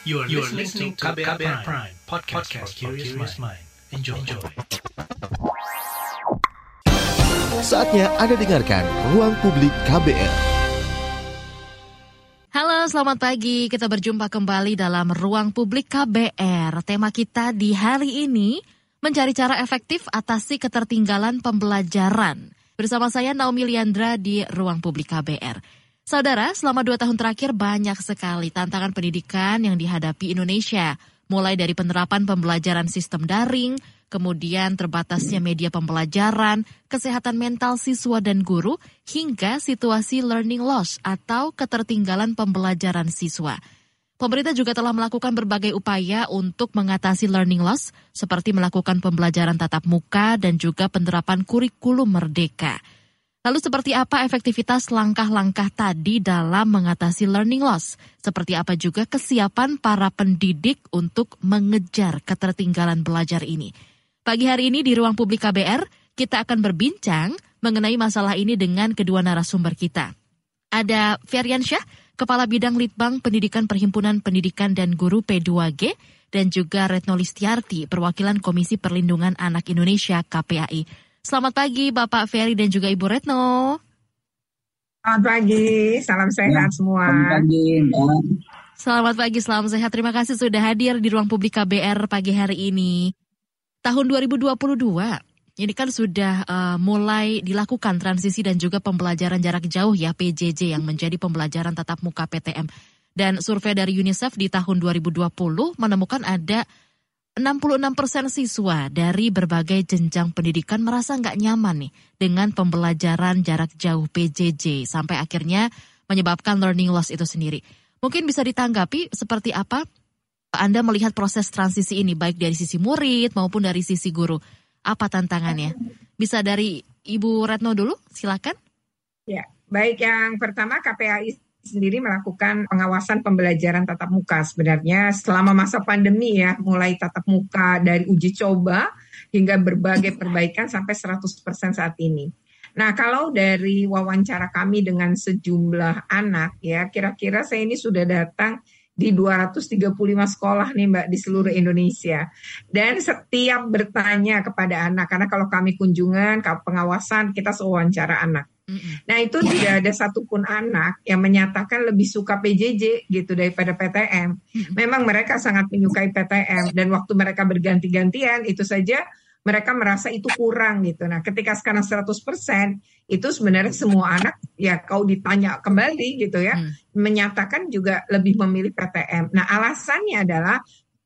You are, you are listening to KBR, KBR Prime, Prime podcast, podcast for curious mind. Enjoy. Enjoy. Saatnya Anda dengarkan Ruang Publik KBR. Halo, selamat pagi. Kita berjumpa kembali dalam Ruang Publik KBR. Tema kita di hari ini mencari cara efektif atasi ketertinggalan pembelajaran. Bersama saya Naomi Liandra di Ruang Publik KBR. Saudara, selama dua tahun terakhir banyak sekali tantangan pendidikan yang dihadapi Indonesia. Mulai dari penerapan pembelajaran sistem daring, kemudian terbatasnya media pembelajaran, kesehatan mental siswa dan guru, hingga situasi learning loss atau ketertinggalan pembelajaran siswa. Pemerintah juga telah melakukan berbagai upaya untuk mengatasi learning loss, seperti melakukan pembelajaran tatap muka dan juga penerapan kurikulum merdeka. Lalu seperti apa efektivitas langkah-langkah tadi dalam mengatasi learning loss? Seperti apa juga kesiapan para pendidik untuk mengejar ketertinggalan belajar ini? Pagi hari ini di ruang publik KBR, kita akan berbincang mengenai masalah ini dengan kedua narasumber kita. Ada Ferian Syah, Kepala Bidang Litbang Pendidikan Perhimpunan Pendidikan dan Guru P2G, dan juga Retno Listiarti, Perwakilan Komisi Perlindungan Anak Indonesia KPAI. Selamat pagi Bapak Ferry dan juga Ibu Retno. Selamat pagi, salam sehat ya, semua. Selamat pagi, Mbak. Selamat pagi, salam sehat. Terima kasih sudah hadir di ruang publik KBR pagi hari ini. Tahun 2022, ini kan sudah uh, mulai dilakukan transisi dan juga pembelajaran jarak jauh ya PJJ yang menjadi pembelajaran tatap muka PTM. Dan survei dari UNICEF di tahun 2020 menemukan ada 66 persen siswa dari berbagai jenjang pendidikan merasa nggak nyaman nih dengan pembelajaran jarak jauh PJJ sampai akhirnya menyebabkan learning loss itu sendiri. Mungkin bisa ditanggapi seperti apa Anda melihat proses transisi ini baik dari sisi murid maupun dari sisi guru. Apa tantangannya? Bisa dari Ibu Retno dulu, silakan. Ya, baik yang pertama KPAI sendiri melakukan pengawasan pembelajaran tatap muka sebenarnya selama masa pandemi ya, mulai tatap muka dari uji coba hingga berbagai perbaikan sampai 100% saat ini. Nah, kalau dari wawancara kami dengan sejumlah anak ya, kira-kira saya ini sudah datang di 235 sekolah nih Mbak di seluruh Indonesia. Dan setiap bertanya kepada anak, karena kalau kami kunjungan, pengawasan, kita sewawancara anak Nah itu tidak ada satupun anak yang menyatakan lebih suka PJJ gitu daripada PTM. Memang mereka sangat menyukai PTM dan waktu mereka berganti-gantian itu saja mereka merasa itu kurang gitu. Nah ketika sekarang 100% itu sebenarnya semua anak ya kau ditanya kembali gitu ya hmm. menyatakan juga lebih memilih PTM. Nah alasannya adalah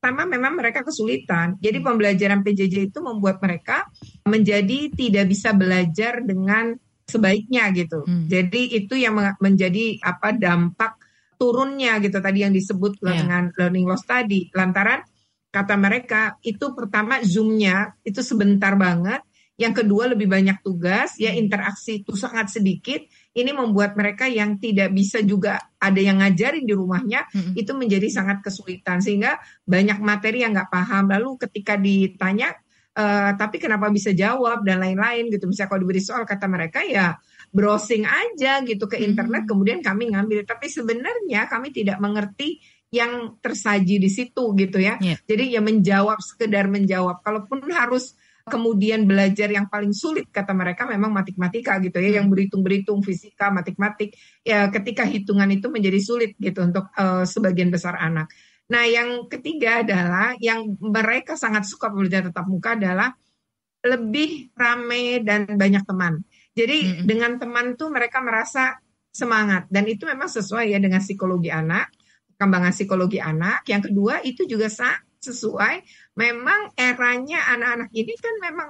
pertama memang mereka kesulitan. Jadi pembelajaran PJJ itu membuat mereka menjadi tidak bisa belajar dengan sebaiknya gitu. Hmm. Jadi itu yang menjadi apa dampak turunnya gitu tadi yang disebut yeah. dengan learning loss tadi. Lantaran kata mereka itu pertama zoomnya itu sebentar banget. Yang kedua lebih banyak tugas, ya hmm. interaksi itu sangat sedikit. Ini membuat mereka yang tidak bisa juga ada yang ngajarin di rumahnya hmm. itu menjadi sangat kesulitan sehingga banyak materi yang nggak paham. Lalu ketika ditanya uh, tapi kenapa bisa jawab dan lain-lain gitu. Misalnya kalau diberi soal kata mereka ya browsing aja gitu ke internet hmm. kemudian kami ngambil. Tapi sebenarnya kami tidak mengerti yang tersaji di situ gitu ya. Yeah. Jadi ya menjawab sekedar menjawab. Kalaupun harus kemudian belajar yang paling sulit kata mereka memang matematika gitu ya, hmm. yang berhitung-berhitung fisika, matematik. Ya ketika hitungan itu menjadi sulit gitu untuk uh, sebagian besar anak. Nah, yang ketiga adalah yang mereka sangat suka belajar tetap muka adalah lebih rame dan banyak teman. Jadi mm -hmm. dengan teman tuh mereka merasa semangat dan itu memang sesuai ya dengan psikologi anak, perkembangan psikologi anak. Yang kedua itu juga sesuai memang eranya anak-anak ini kan memang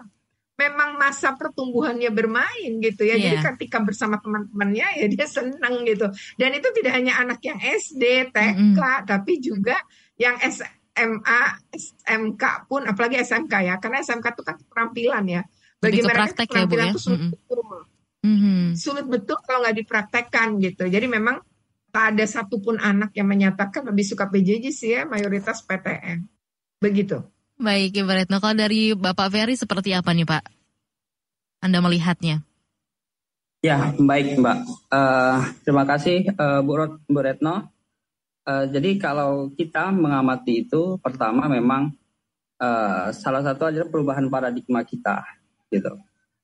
memang masa pertumbuhannya bermain gitu ya. Yeah. Jadi iya. ketika bersama teman-temannya ya dia senang gitu. Dan itu tidak hanya anak yang SD, TK, mm -hmm. tapi juga yang SMA, SMK pun, apalagi SMK ya. Karena SMK itu kan keterampilan ya. Bagi Jadi mereka ya, keterampilan itu ya, sulit mm -hmm. betul. Mm -hmm. Sulit betul kalau nggak dipraktekkan gitu. Jadi memang tak ada satupun anak yang menyatakan lebih suka PJJ sih ya, mayoritas PTN. Begitu. Baik, Ibu Retno. Kalau dari Bapak Ferry seperti apa nih Pak? Anda melihatnya? Ya, baik Mbak. Uh, terima kasih uh, Bu, Retno. Uh, jadi kalau kita mengamati itu pertama memang uh, salah satu adalah perubahan paradigma kita gitu.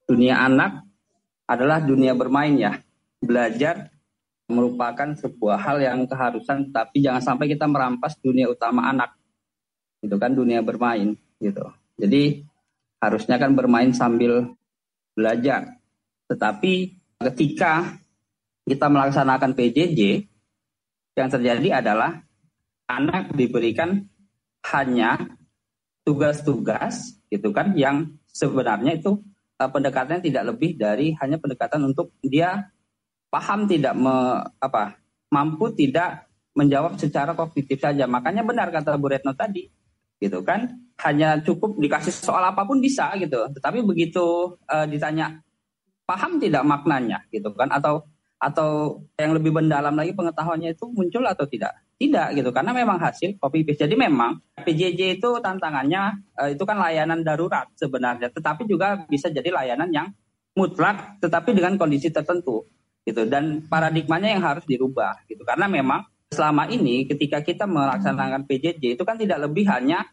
Dunia anak adalah dunia bermain ya. Belajar merupakan sebuah hal yang keharusan tapi jangan sampai kita merampas dunia utama anak. Itu kan dunia bermain gitu. Jadi harusnya kan bermain sambil belajar. Tetapi ketika kita melaksanakan PJJ yang terjadi adalah anak diberikan hanya tugas-tugas gitu kan yang sebenarnya itu uh, pendekatannya tidak lebih dari hanya pendekatan untuk dia paham tidak me, apa mampu tidak menjawab secara kognitif saja makanya benar kata Bu Retno tadi gitu kan. Hanya cukup dikasih soal apa pun bisa gitu. Tetapi begitu uh, ditanya paham tidak maknanya? gitu kan. Atau atau yang lebih mendalam lagi pengetahuannya itu muncul atau tidak? Tidak gitu. Karena memang hasil copy paste. Jadi memang PJJ itu tantangannya eh, itu kan layanan darurat sebenarnya, tetapi juga bisa jadi layanan yang mutlak tetapi dengan kondisi tertentu gitu. Dan paradigmanya yang harus dirubah gitu. Karena memang selama ini ketika kita melaksanakan PJJ itu kan tidak lebih hanya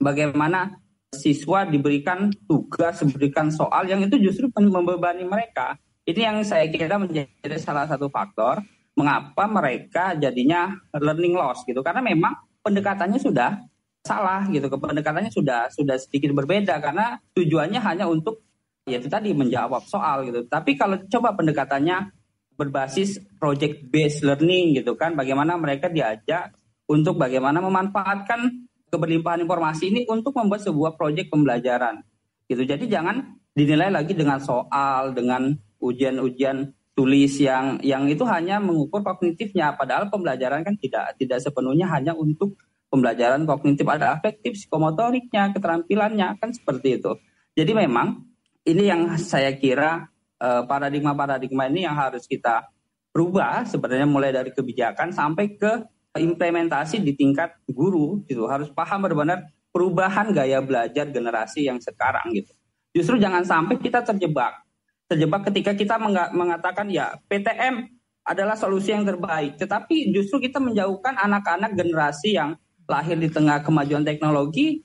bagaimana siswa diberikan tugas, diberikan soal yang itu justru membebani mereka. Ini yang saya kira menjadi salah satu faktor mengapa mereka jadinya learning loss gitu. Karena memang pendekatannya sudah salah gitu pendekatannya sudah sudah sedikit berbeda. Karena tujuannya hanya untuk ya itu tadi menjawab soal gitu. Tapi kalau coba pendekatannya berbasis project based learning gitu kan. Bagaimana mereka diajak untuk bagaimana memanfaatkan keberlimpahan informasi ini untuk membuat sebuah proyek pembelajaran gitu. Jadi jangan dinilai lagi dengan soal dengan ujian-ujian tulis yang yang itu hanya mengukur kognitifnya. Padahal pembelajaran kan tidak tidak sepenuhnya hanya untuk pembelajaran kognitif. Ada afektif psikomotoriknya keterampilannya kan seperti itu. Jadi memang ini yang saya kira paradigma-paradigma ini yang harus kita rubah sebenarnya mulai dari kebijakan sampai ke implementasi di tingkat guru gitu. Harus paham benar-benar perubahan gaya belajar generasi yang sekarang gitu. Justru jangan sampai kita terjebak. Terjebak ketika kita mengatakan ya PTM adalah solusi yang terbaik, tetapi justru kita menjauhkan anak-anak generasi yang lahir di tengah kemajuan teknologi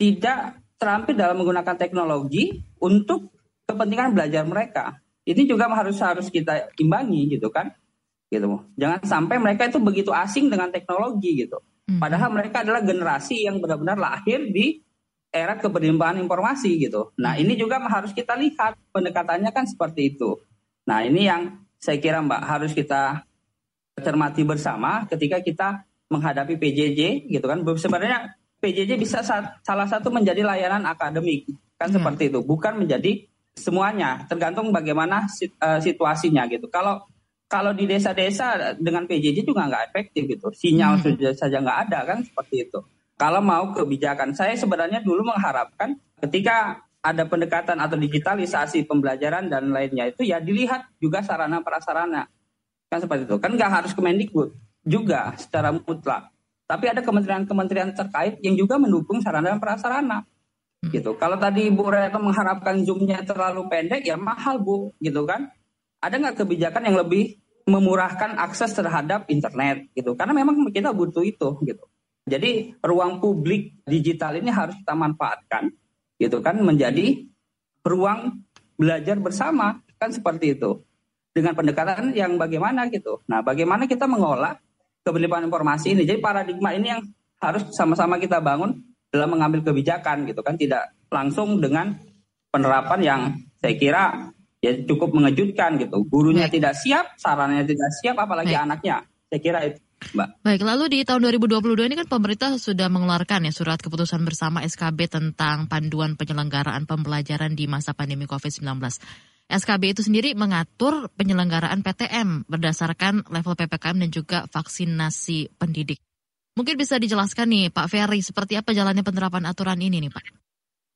tidak terampil dalam menggunakan teknologi untuk kepentingan belajar mereka. Ini juga harus harus kita imbangi gitu kan. Gitu. Jangan sampai mereka itu begitu asing dengan teknologi gitu. Hmm. Padahal mereka adalah generasi yang benar-benar lahir di era keberlimpahan informasi gitu. Nah ini juga harus kita lihat pendekatannya kan seperti itu. Nah ini yang saya kira Mbak harus kita cermati bersama ketika kita menghadapi PJJ gitu kan. Sebenarnya PJJ bisa salah satu menjadi layanan akademik kan hmm. seperti itu, bukan menjadi semuanya tergantung bagaimana eh, situasinya gitu. Kalau kalau di desa-desa dengan PJJ juga nggak efektif gitu, sinyal hmm. saja nggak ada kan seperti itu kalau mau kebijakan. Saya sebenarnya dulu mengharapkan ketika ada pendekatan atau digitalisasi pembelajaran dan lainnya itu ya dilihat juga sarana prasarana kan seperti itu kan nggak harus Kemendikbud juga secara mutlak tapi ada kementerian-kementerian terkait yang juga mendukung sarana dan prasarana. Gitu. Kalau tadi Bu Retno mengharapkan zoomnya terlalu pendek ya mahal Bu. Gitu kan? Ada nggak kebijakan yang lebih memurahkan akses terhadap internet? Gitu. Karena memang kita butuh itu gitu. Jadi ruang publik digital ini harus kita manfaatkan gitu kan? Menjadi ruang belajar bersama kan seperti itu. Dengan pendekatan yang bagaimana gitu. Nah, bagaimana kita mengolah keberlimpahan informasi ini. Jadi paradigma ini yang harus sama-sama kita bangun dalam mengambil kebijakan gitu kan tidak langsung dengan penerapan yang saya kira ya cukup mengejutkan gitu. Gurunya tidak siap, sarannya tidak siap apalagi anaknya. Saya kira itu. Mbak. Baik, lalu di tahun 2022 ini kan pemerintah sudah mengeluarkan ya surat keputusan bersama SKB tentang panduan penyelenggaraan pembelajaran di masa pandemi COVID-19. SKB itu sendiri mengatur penyelenggaraan PTM berdasarkan level PPKM dan juga vaksinasi pendidik. Mungkin bisa dijelaskan nih Pak Ferry, seperti apa jalannya penerapan aturan ini nih Pak?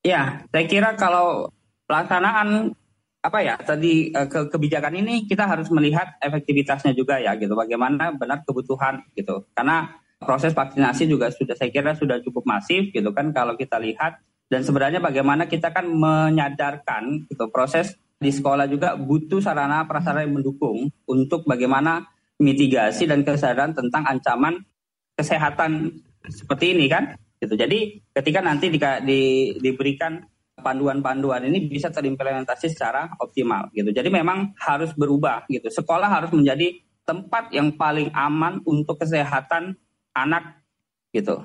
Ya, saya kira kalau pelaksanaan apa ya tadi eh, ke kebijakan ini kita harus melihat efektivitasnya juga ya gitu. Bagaimana benar kebutuhan gitu. Karena proses vaksinasi juga sudah saya kira sudah cukup masif gitu kan kalau kita lihat. Dan sebenarnya bagaimana kita kan menyadarkan gitu proses di sekolah juga butuh sarana prasarana yang mendukung untuk bagaimana mitigasi dan kesadaran tentang ancaman kesehatan seperti ini kan? Gitu. Jadi ketika nanti di, di, diberikan panduan-panduan ini bisa terimplementasi secara optimal gitu. Jadi memang harus berubah gitu. Sekolah harus menjadi tempat yang paling aman untuk kesehatan anak gitu.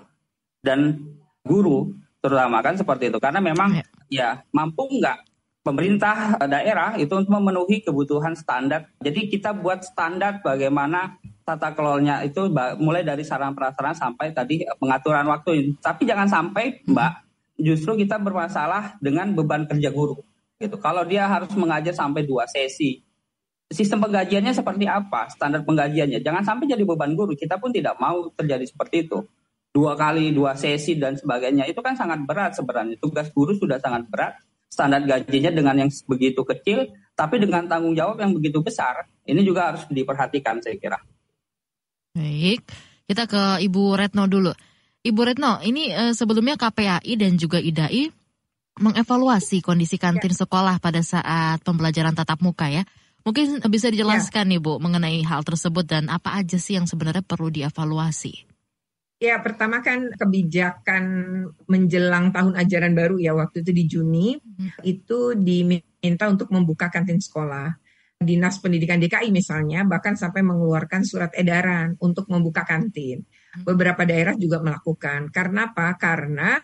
Dan guru terutama kan seperti itu. Karena memang ya, ya mampu nggak pemerintah daerah itu untuk memenuhi kebutuhan standar. Jadi kita buat standar bagaimana tata kelolanya itu mulai dari sarana prasarana sampai tadi pengaturan waktu. Tapi jangan sampai Mbak justru kita bermasalah dengan beban kerja guru. Gitu. Kalau dia harus mengajar sampai dua sesi, sistem penggajiannya seperti apa? Standar penggajiannya jangan sampai jadi beban guru. Kita pun tidak mau terjadi seperti itu. Dua kali dua sesi dan sebagainya itu kan sangat berat sebenarnya. Tugas guru sudah sangat berat standar gajinya dengan yang begitu kecil, tapi dengan tanggung jawab yang begitu besar, ini juga harus diperhatikan saya kira. Baik, kita ke Ibu Retno dulu. Ibu Retno, ini eh, sebelumnya KPAI dan juga IDAI mengevaluasi kondisi kantin ya. sekolah pada saat pembelajaran tatap muka ya. Mungkin bisa dijelaskan ya. nih Bu mengenai hal tersebut dan apa aja sih yang sebenarnya perlu dievaluasi? Ya, pertama kan kebijakan menjelang tahun ajaran baru ya waktu itu di Juni hmm. itu diminta untuk membuka kantin sekolah. Dinas Pendidikan DKI misalnya bahkan sampai mengeluarkan surat edaran untuk membuka kantin. Hmm. Beberapa daerah juga melakukan. Karena apa? Karena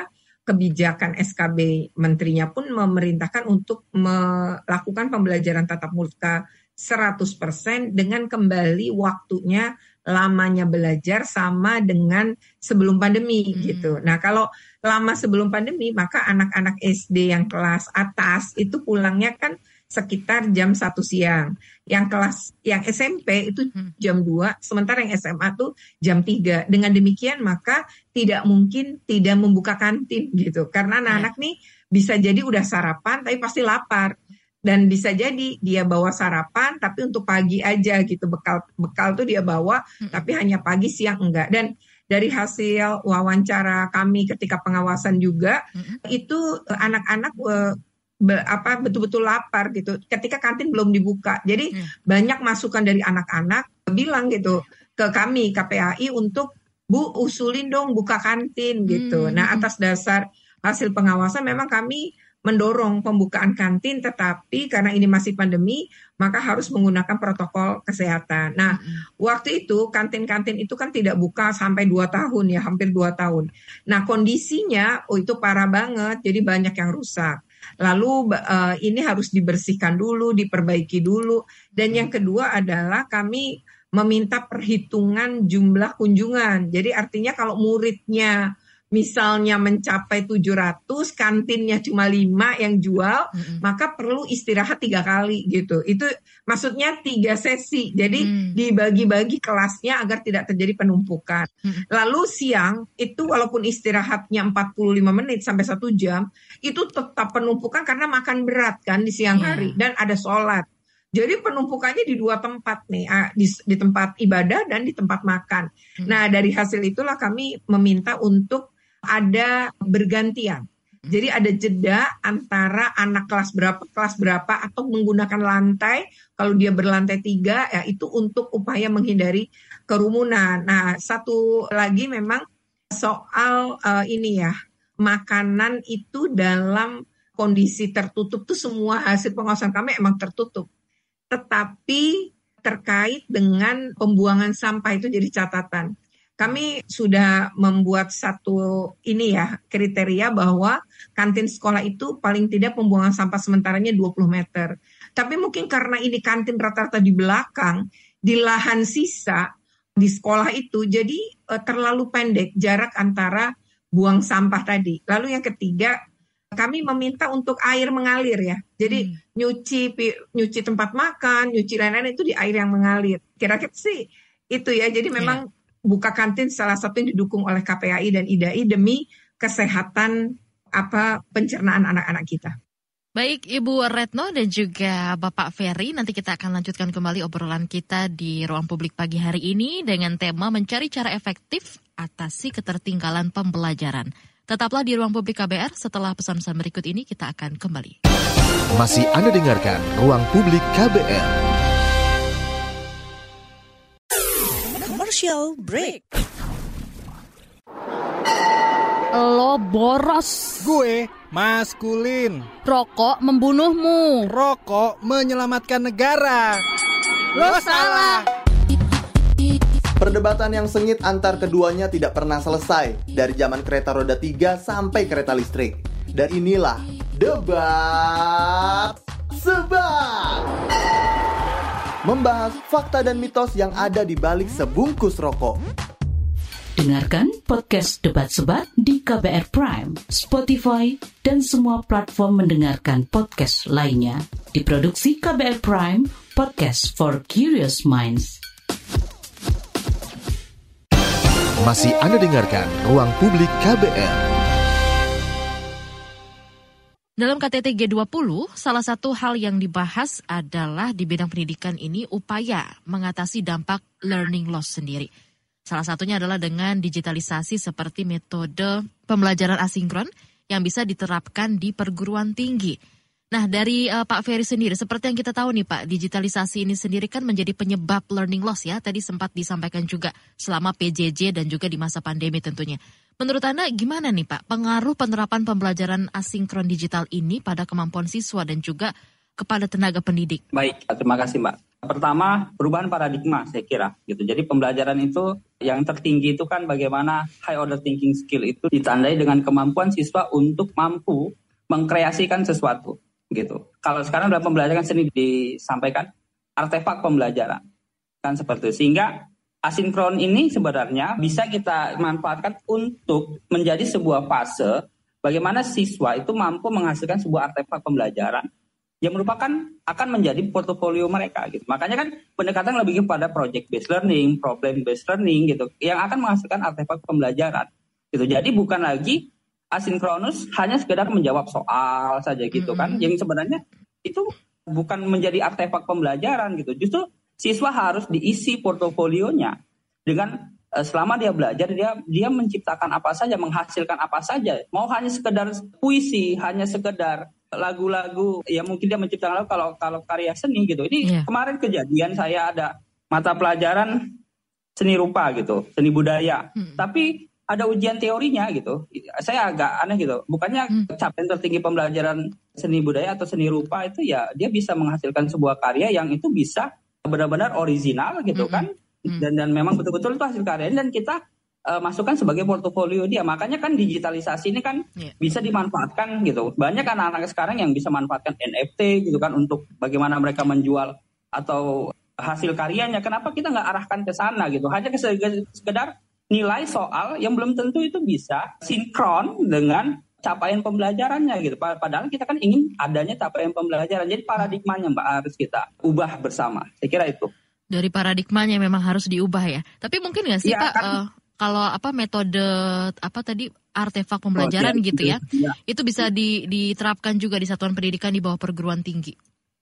kebijakan SKB menterinya pun memerintahkan untuk melakukan pembelajaran tatap muka 100% dengan kembali waktunya lamanya belajar sama dengan sebelum pandemi hmm. gitu. Nah, kalau lama sebelum pandemi, maka anak-anak SD yang kelas atas itu pulangnya kan sekitar jam satu siang. Yang kelas yang SMP itu hmm. jam 2, sementara yang SMA tuh jam 3. Dengan demikian maka tidak mungkin tidak membuka kantin gitu. Karena anak-anak nih bisa jadi udah sarapan tapi pasti lapar dan bisa jadi dia bawa sarapan tapi untuk pagi aja gitu bekal bekal tuh dia bawa hmm. tapi hanya pagi siang enggak dan dari hasil wawancara kami ketika pengawasan juga hmm. itu eh, anak-anak uh, be, apa betul-betul lapar gitu ketika kantin belum dibuka jadi hmm. banyak masukan dari anak-anak bilang gitu ke kami KPAI untuk Bu usulin dong buka kantin gitu hmm. nah atas dasar hasil pengawasan memang kami mendorong pembukaan kantin, tetapi karena ini masih pandemi, maka harus menggunakan protokol kesehatan. Nah, mm-hmm. waktu itu kantin-kantin itu kan tidak buka sampai dua tahun ya, hampir dua tahun. Nah, kondisinya oh itu parah banget, jadi banyak yang rusak. Lalu uh, ini harus dibersihkan dulu, diperbaiki dulu. Dan yang kedua adalah kami meminta perhitungan jumlah kunjungan. Jadi artinya kalau muridnya misalnya mencapai 700, kantinnya cuma 5 yang jual, mm -hmm. maka perlu istirahat tiga kali gitu. Itu maksudnya tiga sesi. Jadi mm. dibagi-bagi kelasnya agar tidak terjadi penumpukan. Mm. Lalu siang itu walaupun istirahatnya 45 menit sampai satu jam, itu tetap penumpukan karena makan berat kan di siang yeah. hari dan ada sholat. Jadi penumpukannya di dua tempat nih, di, di tempat ibadah dan di tempat makan. Hmm. Nah dari hasil itulah kami meminta untuk ada bergantian. Jadi ada jeda antara anak kelas berapa kelas berapa atau menggunakan lantai. Kalau dia berlantai tiga ya itu untuk upaya menghindari kerumunan. Nah satu lagi memang soal uh, ini ya makanan itu dalam kondisi tertutup tuh semua hasil pengawasan kami emang tertutup. Tetapi terkait dengan pembuangan sampah itu jadi catatan kami sudah membuat satu ini ya kriteria bahwa kantin sekolah itu paling tidak pembuangan sampah sementaranya 20 meter. Tapi mungkin karena ini kantin rata-rata di belakang, di lahan sisa di sekolah itu jadi uh, terlalu pendek jarak antara buang sampah tadi. Lalu yang ketiga kami meminta untuk air mengalir ya. Jadi hmm. nyuci nyuci tempat makan, nyuci lain-lain itu di air yang mengalir. Kira-kira sih itu ya. Jadi memang yeah buka kantin salah satu yang didukung oleh KPAI dan IDAI demi kesehatan apa pencernaan anak-anak kita. Baik Ibu Retno dan juga Bapak Ferry, nanti kita akan lanjutkan kembali obrolan kita di ruang publik pagi hari ini dengan tema mencari cara efektif atasi ketertinggalan pembelajaran. Tetaplah di ruang publik KBR setelah pesan-pesan berikut ini kita akan kembali. Masih Anda dengarkan ruang publik KBR. Commercial break. Lo boros. Gue maskulin. Rokok membunuhmu. Rokok menyelamatkan negara. Lo salah. Perdebatan yang sengit antar keduanya tidak pernah selesai dari zaman kereta roda 3 sampai kereta listrik. Dan inilah debat sebat. Membahas fakta dan mitos yang ada di balik sebungkus rokok. Dengarkan podcast Debat Sebat di KBR Prime, Spotify, dan semua platform mendengarkan podcast lainnya. Diproduksi KBR Prime, podcast for curious minds. Masih Anda dengarkan Ruang Publik KBR. Dalam KTT G20, salah satu hal yang dibahas adalah di bidang pendidikan ini upaya mengatasi dampak learning loss sendiri. Salah satunya adalah dengan digitalisasi seperti metode pembelajaran asinkron yang bisa diterapkan di perguruan tinggi. Nah, dari uh, Pak Ferry sendiri, seperti yang kita tahu nih Pak, digitalisasi ini sendiri kan menjadi penyebab learning loss ya. Tadi sempat disampaikan juga selama PJJ dan juga di masa pandemi tentunya. Menurut Anda gimana nih Pak, pengaruh penerapan pembelajaran asinkron digital ini pada kemampuan siswa dan juga kepada tenaga pendidik? Baik, terima kasih Mbak. Pertama, perubahan paradigma saya kira gitu. Jadi pembelajaran itu yang tertinggi itu kan bagaimana high order thinking skill itu ditandai dengan kemampuan siswa untuk mampu mengkreasikan sesuatu gitu. Kalau sekarang dalam pembelajaran seni disampaikan artefak pembelajaran kan seperti itu. Sehingga asinkron ini sebenarnya bisa kita manfaatkan untuk menjadi sebuah fase bagaimana siswa itu mampu menghasilkan sebuah artefak pembelajaran yang merupakan akan menjadi portofolio mereka gitu. Makanya kan pendekatan lebih kepada project based learning, problem based learning gitu yang akan menghasilkan artefak pembelajaran. Gitu. Jadi bukan lagi asinkronus hanya sekedar menjawab soal saja gitu kan. Mm-hmm. Yang sebenarnya itu bukan menjadi artefak pembelajaran gitu. Justru siswa harus diisi portofolionya dengan uh, selama dia belajar dia dia menciptakan apa saja, menghasilkan apa saja. Mau hanya sekedar puisi, hanya sekedar lagu-lagu ya mungkin dia menciptakan lagu kalau kalau karya seni gitu. Ini yeah. kemarin kejadian saya ada mata pelajaran seni rupa gitu, seni budaya. Hmm. Tapi ada ujian teorinya gitu. Saya agak aneh gitu. Bukannya hmm. capaian tertinggi pembelajaran seni budaya atau seni rupa itu ya dia bisa menghasilkan sebuah karya yang itu bisa benar-benar original gitu hmm. kan. Dan dan memang betul-betul itu hasil karya dan kita uh, masukkan sebagai portofolio dia. Makanya kan digitalisasi ini kan yeah. bisa dimanfaatkan gitu. Banyak anak-anak sekarang yang bisa manfaatkan NFT gitu kan untuk bagaimana mereka menjual atau hasil karyanya. Kenapa kita nggak arahkan ke sana gitu? Hanya sekedar nilai soal yang belum tentu itu bisa sinkron dengan capaian pembelajarannya gitu. Padahal kita kan ingin adanya capaian pembelajaran. Jadi paradigmanya Mbak harus kita ubah bersama. Saya kira itu. Dari paradigmanya memang harus diubah ya. Tapi mungkin nggak sih ya, Pak kan, uh, kalau apa metode apa tadi artefak pembelajaran oh, gitu ya, ya, itu bisa di, diterapkan juga di satuan pendidikan di bawah perguruan tinggi.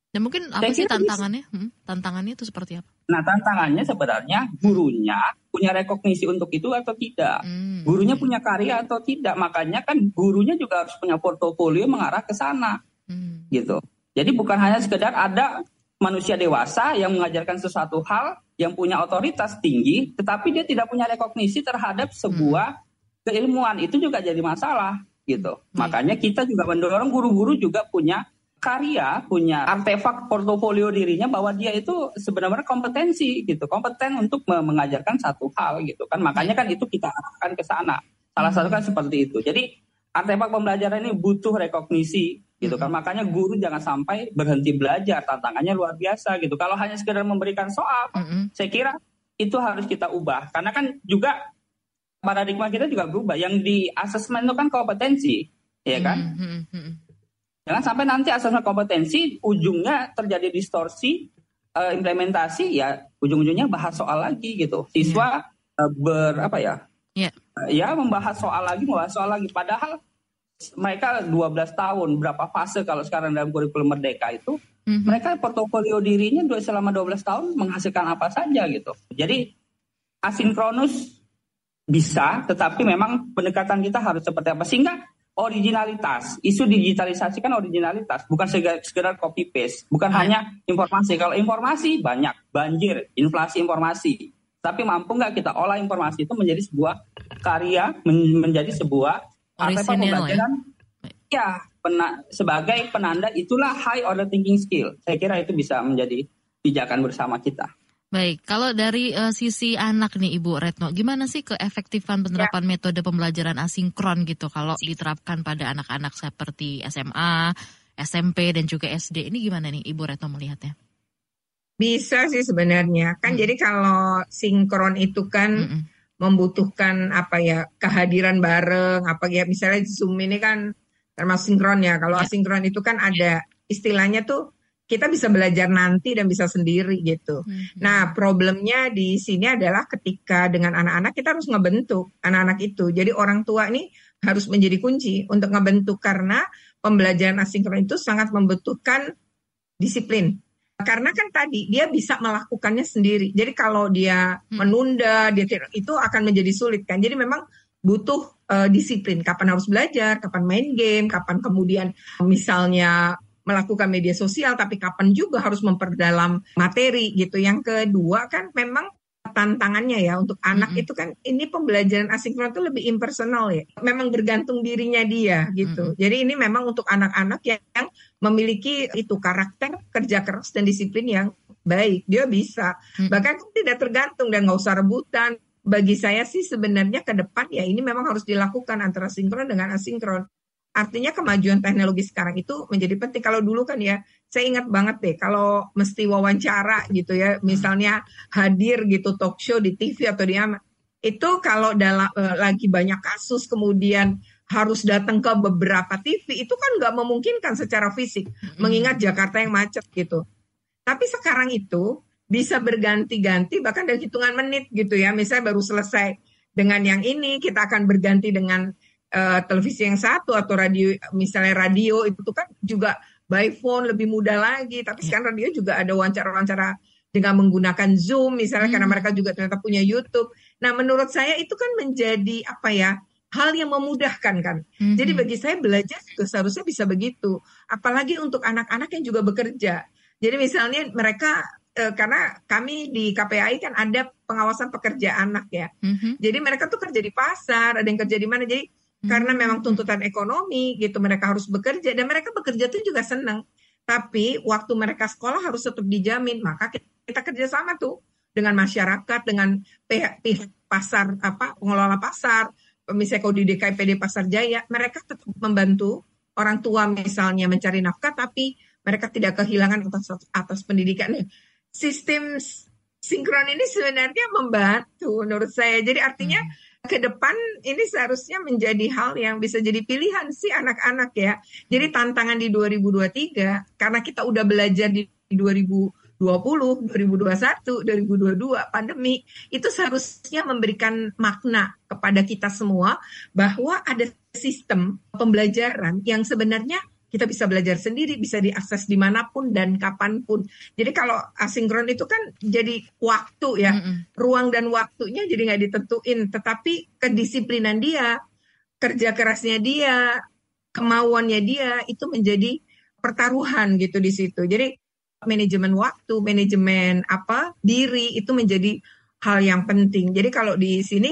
Dan mungkin apa sih tantangannya? Hmm, tantangannya itu seperti apa? Nah tantangannya sebenarnya gurunya punya rekognisi untuk itu atau tidak. Hmm. Gurunya punya karya atau tidak. Makanya kan gurunya juga harus punya portofolio mengarah ke sana. Hmm. Gitu. Jadi bukan hanya sekedar ada manusia dewasa yang mengajarkan sesuatu hal yang punya otoritas tinggi, tetapi dia tidak punya rekognisi terhadap sebuah hmm. keilmuan. Itu juga jadi masalah gitu. Hmm. Makanya kita juga mendorong guru-guru juga punya karya, punya artefak portofolio dirinya bahwa dia itu sebenarnya kompetensi gitu, kompeten untuk mengajarkan satu hal gitu kan. Makanya kan itu kita arahkan ke sana. Salah satu kan seperti itu. Jadi artefak pembelajaran ini butuh rekognisi gitu kan. Makanya guru jangan sampai berhenti belajar. Tantangannya luar biasa gitu. Kalau hanya sekedar memberikan soal, saya kira itu harus kita ubah. Karena kan juga paradigma kita juga berubah. Yang di asesmen itu kan kompetensi, ya kan? Jangan sampai nanti asesmen kompetensi ujungnya terjadi distorsi uh, implementasi ya ujung-ujungnya bahas soal lagi gitu. Siswa yeah. uh, ber apa ya? Yeah. Uh, ya membahas soal lagi, membahas soal lagi padahal mereka 12 tahun berapa fase kalau sekarang dalam kurikulum merdeka itu mm-hmm. mereka portofolio dirinya selama 12 tahun menghasilkan apa saja gitu. Jadi asinkronus bisa, tetapi memang pendekatan kita harus seperti apa sehingga originalitas. Isu digitalisasi kan originalitas, bukan sekedar copy paste, bukan hanya informasi. Kalau informasi banyak, banjir, inflasi informasi. tapi mampu nggak kita olah informasi itu menjadi sebuah karya, men menjadi sebuah artefak pembelajaran ya, pena, sebagai penanda itulah high order thinking skill. Saya kira itu bisa menjadi pijakan bersama kita. Baik, kalau dari uh, sisi anak nih Ibu Retno, gimana sih keefektifan penerapan ya. metode pembelajaran asinkron gitu kalau diterapkan pada anak-anak seperti SMA, SMP dan juga SD? Ini gimana nih Ibu Retno melihatnya? Bisa sih sebenarnya. Kan hmm. jadi kalau sinkron itu kan hmm. membutuhkan apa ya kehadiran bareng apa ya misalnya Zoom ini kan termasuk sinkron ya. Kalau ya. asinkron itu kan ada istilahnya tuh kita bisa belajar nanti dan bisa sendiri gitu. Hmm. Nah, problemnya di sini adalah ketika dengan anak-anak kita harus ngebentuk anak-anak itu. Jadi orang tua ini harus menjadi kunci untuk ngebentuk karena pembelajaran asinkron itu sangat membutuhkan disiplin. Karena kan tadi dia bisa melakukannya sendiri. Jadi kalau dia hmm. menunda, dia itu akan menjadi sulit kan. Jadi memang butuh uh, disiplin. Kapan harus belajar, kapan main game, kapan kemudian misalnya melakukan media sosial, tapi kapan juga harus memperdalam materi gitu. Yang kedua kan memang tantangannya ya untuk anak mm-hmm. itu kan ini pembelajaran asinkron itu lebih impersonal ya. Memang bergantung dirinya dia gitu. Mm-hmm. Jadi ini memang untuk anak-anak yang, yang memiliki itu karakter kerja keras dan disiplin yang baik. Dia bisa. Mm-hmm. Bahkan tidak tergantung dan nggak usah rebutan. Bagi saya sih sebenarnya ke depan ya ini memang harus dilakukan antara sinkron dengan asinkron. Artinya kemajuan teknologi sekarang itu menjadi penting. Kalau dulu kan ya, saya ingat banget deh kalau mesti wawancara gitu ya, misalnya hadir gitu talk show di TV atau di apa, itu kalau dalam uh, lagi banyak kasus kemudian harus datang ke beberapa TV itu kan nggak memungkinkan secara fisik, mengingat Jakarta yang macet gitu. Tapi sekarang itu bisa berganti-ganti bahkan dari hitungan menit gitu ya, misalnya baru selesai dengan yang ini kita akan berganti dengan uh, televisi yang satu atau radio misalnya radio itu kan juga by phone lebih mudah lagi tapi sekarang radio juga ada wawancara-wawancara dengan menggunakan Zoom misalnya hmm. karena mereka juga ternyata punya YouTube. Nah, menurut saya itu kan menjadi apa ya? hal yang memudahkan kan. Hmm. Jadi bagi saya belajar juga seharusnya bisa begitu. Apalagi untuk anak-anak yang juga bekerja. Jadi misalnya mereka eh, karena kami di KPAI kan ada pengawasan pekerja anak ya. Hmm. Jadi mereka tuh kerja di pasar, ada yang kerja di mana. Jadi karena hmm. memang tuntutan ekonomi gitu mereka harus bekerja dan mereka bekerja itu juga senang tapi waktu mereka sekolah harus tetap dijamin maka kita kerjasama tuh dengan masyarakat dengan pihak, pihak pasar apa pengelola pasar misalnya kalau di DKPD Pasar Jaya. Mereka tetap membantu orang tua misalnya mencari nafkah tapi mereka tidak kehilangan atas atas pendidikan. Sistem sinkron ini sebenarnya membantu menurut saya. Jadi artinya hmm ke depan ini seharusnya menjadi hal yang bisa jadi pilihan sih anak-anak ya. Jadi tantangan di 2023 karena kita udah belajar di 2020, 2021, 2022 pandemi itu seharusnya memberikan makna kepada kita semua bahwa ada sistem pembelajaran yang sebenarnya kita bisa belajar sendiri, bisa diakses di mana pun dan kapan pun. Jadi kalau asinkron itu kan jadi waktu ya, mm -hmm. ruang dan waktunya jadi nggak ditentuin, tetapi kedisiplinan dia, kerja kerasnya dia, kemauannya dia itu menjadi pertaruhan gitu di situ. Jadi manajemen waktu, manajemen apa diri itu menjadi hal yang penting. Jadi kalau di sini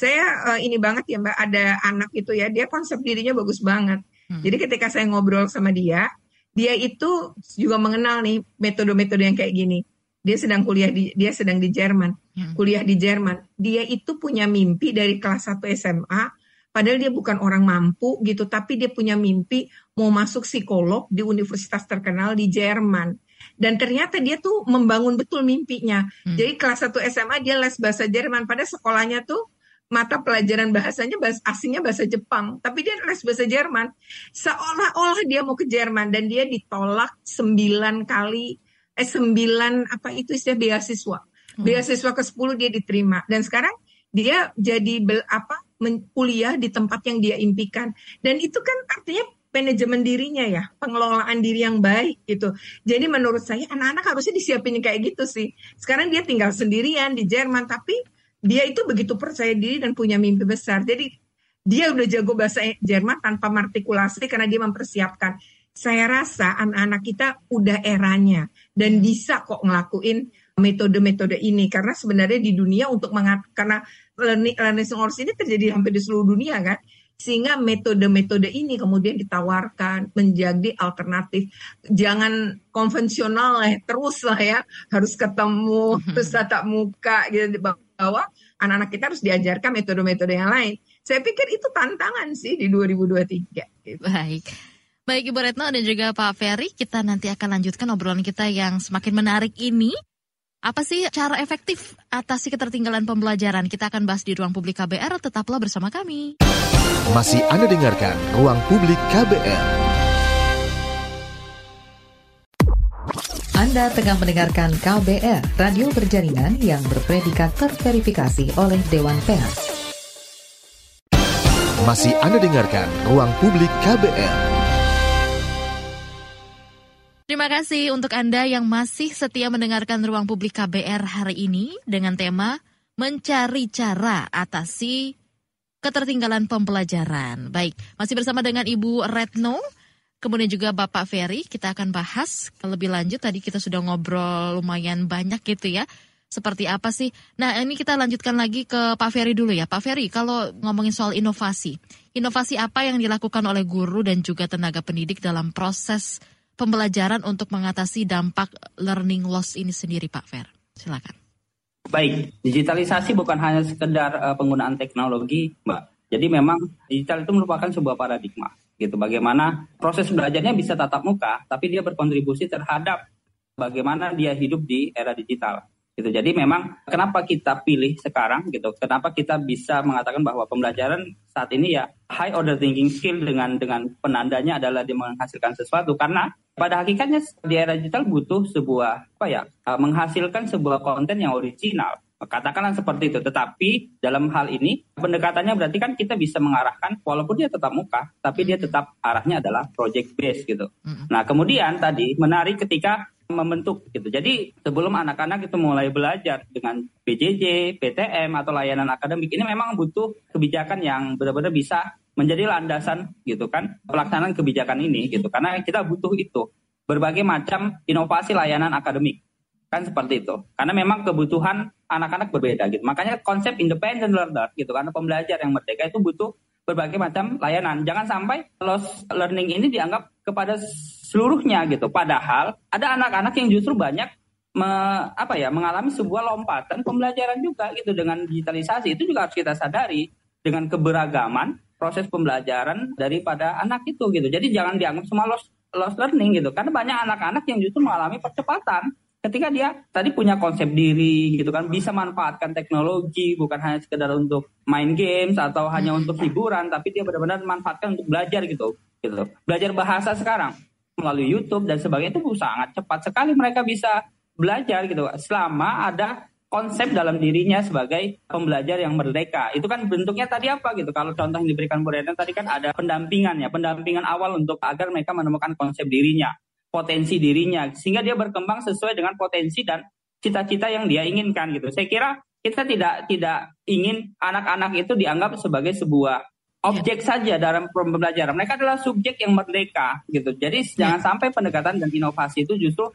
saya uh, ini banget ya Mbak ada anak itu ya, dia konsep dirinya bagus banget Hmm. Jadi ketika saya ngobrol sama dia, dia itu juga mengenal nih metode-metode yang kayak gini. Dia sedang kuliah di dia sedang di Jerman, hmm. kuliah di Jerman. Dia itu punya mimpi dari kelas 1 SMA, padahal dia bukan orang mampu gitu, tapi dia punya mimpi mau masuk psikolog di universitas terkenal di Jerman. Dan ternyata dia tuh membangun betul mimpinya. Hmm. Jadi kelas 1 SMA dia les bahasa Jerman, pada sekolahnya tuh mata pelajaran bahasanya bahasa asingnya bahasa Jepang, tapi dia les bahasa Jerman. Seolah-olah dia mau ke Jerman dan dia ditolak sembilan kali eh sembilan apa itu istilah beasiswa. Hmm. Beasiswa ke sepuluh dia diterima dan sekarang dia jadi bel, apa kuliah di tempat yang dia impikan. Dan itu kan artinya manajemen dirinya ya, pengelolaan diri yang baik gitu. Jadi menurut saya anak-anak harusnya disiapin kayak gitu sih. Sekarang dia tinggal sendirian di Jerman tapi dia itu begitu percaya diri dan punya mimpi besar. Jadi dia udah jago bahasa Jerman tanpa artikulasi karena dia mempersiapkan. Saya rasa anak-anak kita udah eranya dan bisa kok ngelakuin metode-metode ini. Karena sebenarnya di dunia untuk mengat karena learning learning loss ini terjadi hampir di seluruh dunia kan? Sehingga metode-metode ini kemudian ditawarkan menjadi alternatif. Jangan konvensional lah terus lah ya. Harus ketemu terus tatap muka gitu bahwa anak-anak kita harus diajarkan metode-metode yang lain saya pikir itu tantangan sih di 2023 gitu. Baik. Baik Ibu Retno dan juga Pak Ferry, kita nanti akan lanjutkan obrolan kita yang semakin menarik ini. Apa sih cara efektif atasi ketertinggalan pembelajaran? Kita akan bahas di ruang publik KBR, tetaplah bersama kami. Masih Anda dengarkan Ruang Publik KBR. Anda tengah mendengarkan KBR, radio berjaringan yang berpredikat terverifikasi oleh Dewan Pers. Masih Anda dengarkan Ruang Publik KBR. Terima kasih untuk Anda yang masih setia mendengarkan Ruang Publik KBR hari ini dengan tema Mencari Cara Atasi Ketertinggalan Pembelajaran. Baik, masih bersama dengan Ibu Retno, kemudian juga Bapak Ferry. Kita akan bahas lebih lanjut. Tadi kita sudah ngobrol lumayan banyak gitu ya. Seperti apa sih? Nah, ini kita lanjutkan lagi ke Pak Ferry dulu ya. Pak Ferry, kalau ngomongin soal inovasi, inovasi apa yang dilakukan oleh guru dan juga tenaga pendidik dalam proses pembelajaran untuk mengatasi dampak learning loss ini sendiri, Pak Fer? Silakan. Baik, digitalisasi bukan hanya sekedar uh, penggunaan teknologi, Mbak. Jadi memang digital itu merupakan sebuah paradigma, gitu. Bagaimana proses belajarnya bisa tatap muka, tapi dia berkontribusi terhadap bagaimana dia hidup di era digital gitu. Jadi memang kenapa kita pilih sekarang gitu? Kenapa kita bisa mengatakan bahwa pembelajaran saat ini ya high order thinking skill dengan dengan penandanya adalah dia menghasilkan sesuatu karena pada hakikatnya di era digital butuh sebuah apa ya uh, menghasilkan sebuah konten yang original katakanlah seperti itu. Tetapi dalam hal ini pendekatannya berarti kan kita bisa mengarahkan walaupun dia tetap muka, tapi dia tetap arahnya adalah project base gitu. Nah kemudian tadi menarik ketika membentuk gitu. Jadi sebelum anak-anak itu mulai belajar dengan PJJ, PTM atau layanan akademik ini memang butuh kebijakan yang benar-benar bisa menjadi landasan gitu kan pelaksanaan kebijakan ini gitu. Karena kita butuh itu berbagai macam inovasi layanan akademik kan seperti itu. Karena memang kebutuhan anak-anak berbeda gitu. Makanya konsep independent learner gitu karena pembelajar yang merdeka itu butuh berbagai macam layanan. Jangan sampai loss learning ini dianggap kepada seluruhnya gitu. Padahal ada anak-anak yang justru banyak me, apa ya mengalami sebuah lompatan pembelajaran juga gitu dengan digitalisasi itu juga harus kita sadari dengan keberagaman proses pembelajaran daripada anak itu gitu. Jadi jangan dianggap semua loss, loss learning gitu karena banyak anak-anak yang justru mengalami percepatan ketika dia tadi punya konsep diri gitu kan bisa manfaatkan teknologi bukan hanya sekedar untuk main games atau hanya untuk hiburan tapi dia benar-benar manfaatkan untuk belajar gitu gitu belajar bahasa sekarang melalui YouTube dan sebagainya itu sangat cepat sekali mereka bisa belajar gitu selama ada konsep dalam dirinya sebagai pembelajar yang merdeka. Itu kan bentuknya tadi apa gitu. Kalau contoh yang diberikan Bu tadi kan ada pendampingan ya, pendampingan awal untuk agar mereka menemukan konsep dirinya, potensi dirinya sehingga dia berkembang sesuai dengan potensi dan cita-cita yang dia inginkan gitu. Saya kira kita tidak tidak ingin anak-anak itu dianggap sebagai sebuah objek saja dalam pembelajaran. Mereka adalah subjek yang merdeka gitu. Jadi jangan sampai pendekatan dan inovasi itu justru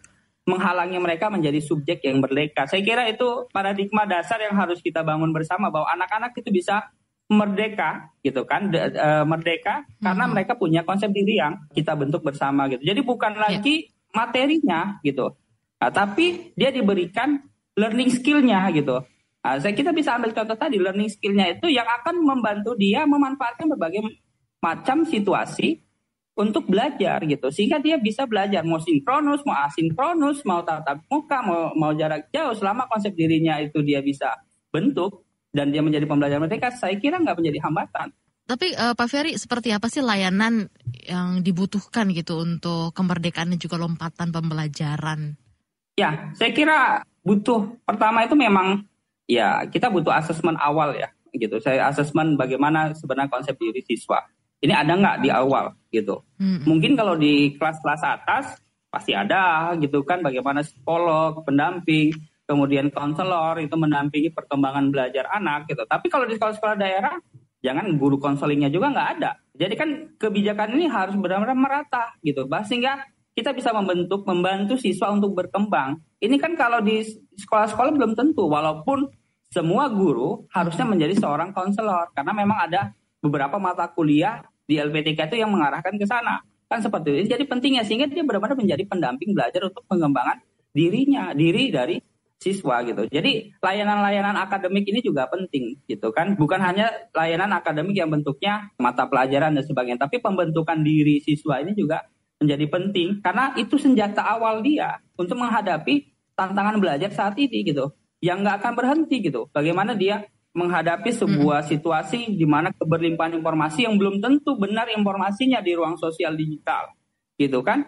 menghalangi mereka menjadi subjek yang merdeka. Saya kira itu paradigma dasar yang harus kita bangun bersama bahwa anak-anak itu bisa merdeka gitu kan de, e, merdeka hmm. karena mereka punya konsep diri yang kita bentuk bersama gitu. Jadi bukan ya. lagi materinya gitu. Nah, tapi dia diberikan learning skillnya gitu. Nah, saya kita bisa ambil contoh tadi learning skillnya itu yang akan membantu dia memanfaatkan berbagai macam situasi untuk belajar gitu sehingga dia bisa belajar mau sinkronus mau asinkronus mau tatap muka mau mau jarak jauh selama konsep dirinya itu dia bisa bentuk dan dia menjadi pembelajar mereka saya kira nggak menjadi hambatan tapi uh, Pak Ferry seperti apa sih layanan yang dibutuhkan gitu untuk kemerdekaan dan juga lompatan pembelajaran ya saya kira butuh pertama itu memang ya kita butuh asesmen awal ya gitu. Saya asesmen bagaimana sebenarnya konsep diri siswa. Ini ada nggak di awal gitu. Hmm. Mungkin kalau di kelas-kelas atas pasti ada gitu kan bagaimana psikolog, pendamping, kemudian konselor itu mendampingi perkembangan belajar anak gitu. Tapi kalau di sekolah-sekolah daerah jangan guru konselingnya juga nggak ada. Jadi kan kebijakan ini harus benar-benar merata gitu. Bah, sehingga kita bisa membentuk membantu siswa untuk berkembang. Ini kan kalau di sekolah-sekolah belum tentu walaupun semua guru harusnya menjadi seorang konselor karena memang ada beberapa mata kuliah di LPTK itu yang mengarahkan ke sana kan seperti itu jadi pentingnya sehingga dia benar-benar menjadi pendamping belajar untuk pengembangan dirinya diri dari siswa gitu. Jadi layanan-layanan akademik ini juga penting gitu kan. Bukan hanya layanan akademik yang bentuknya mata pelajaran dan sebagainya, tapi pembentukan diri siswa ini juga menjadi penting karena itu senjata awal dia untuk menghadapi tantangan belajar saat ini gitu. Yang nggak akan berhenti gitu. Bagaimana dia menghadapi sebuah situasi di mana keberlimpahan informasi yang belum tentu benar informasinya di ruang sosial digital gitu kan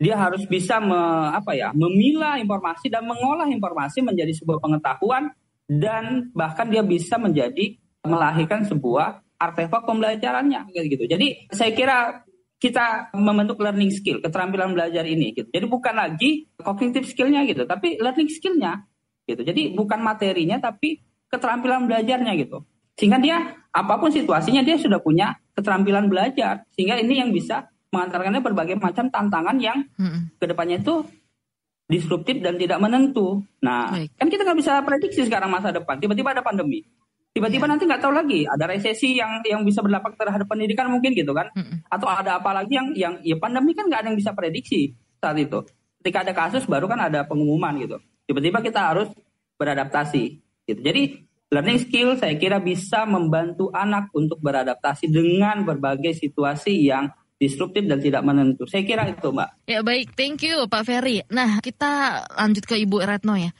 dia harus bisa me, apa ya memilah informasi dan mengolah informasi menjadi sebuah pengetahuan dan bahkan dia bisa menjadi melahirkan sebuah artefak pembelajarannya gitu. Jadi saya kira kita membentuk learning skill, keterampilan belajar ini gitu. Jadi bukan lagi cognitive skillnya gitu, tapi learning skillnya gitu. Jadi bukan materinya tapi keterampilan belajarnya gitu. Sehingga dia apa pun situasinya dia sudah punya keterampilan belajar. Sehingga ini yang bisa mengantarkannya berbagai macam tantangan yang hmm. ke depannya itu disruptif dan tidak menentu. Nah, Baik. kan kita nggak bisa prediksi sekarang masa depan. Tiba-tiba ada pandemi, tiba-tiba ya. nanti nggak tahu lagi ada resesi yang yang bisa berdampak terhadap pendidikan mungkin gitu kan? Hmm. Atau ada apa lagi yang yang ya pandemi kan nggak ada yang bisa prediksi saat itu. Ketika ada kasus baru kan ada pengumuman gitu. Tiba-tiba kita harus beradaptasi gitu. Jadi learning skill saya kira bisa membantu anak untuk beradaptasi dengan berbagai situasi yang disruptif dan tidak menentu. Saya kira itu, Mbak. Ya baik, thank you Pak Ferry. Nah, kita lanjut ke Ibu Retno ya.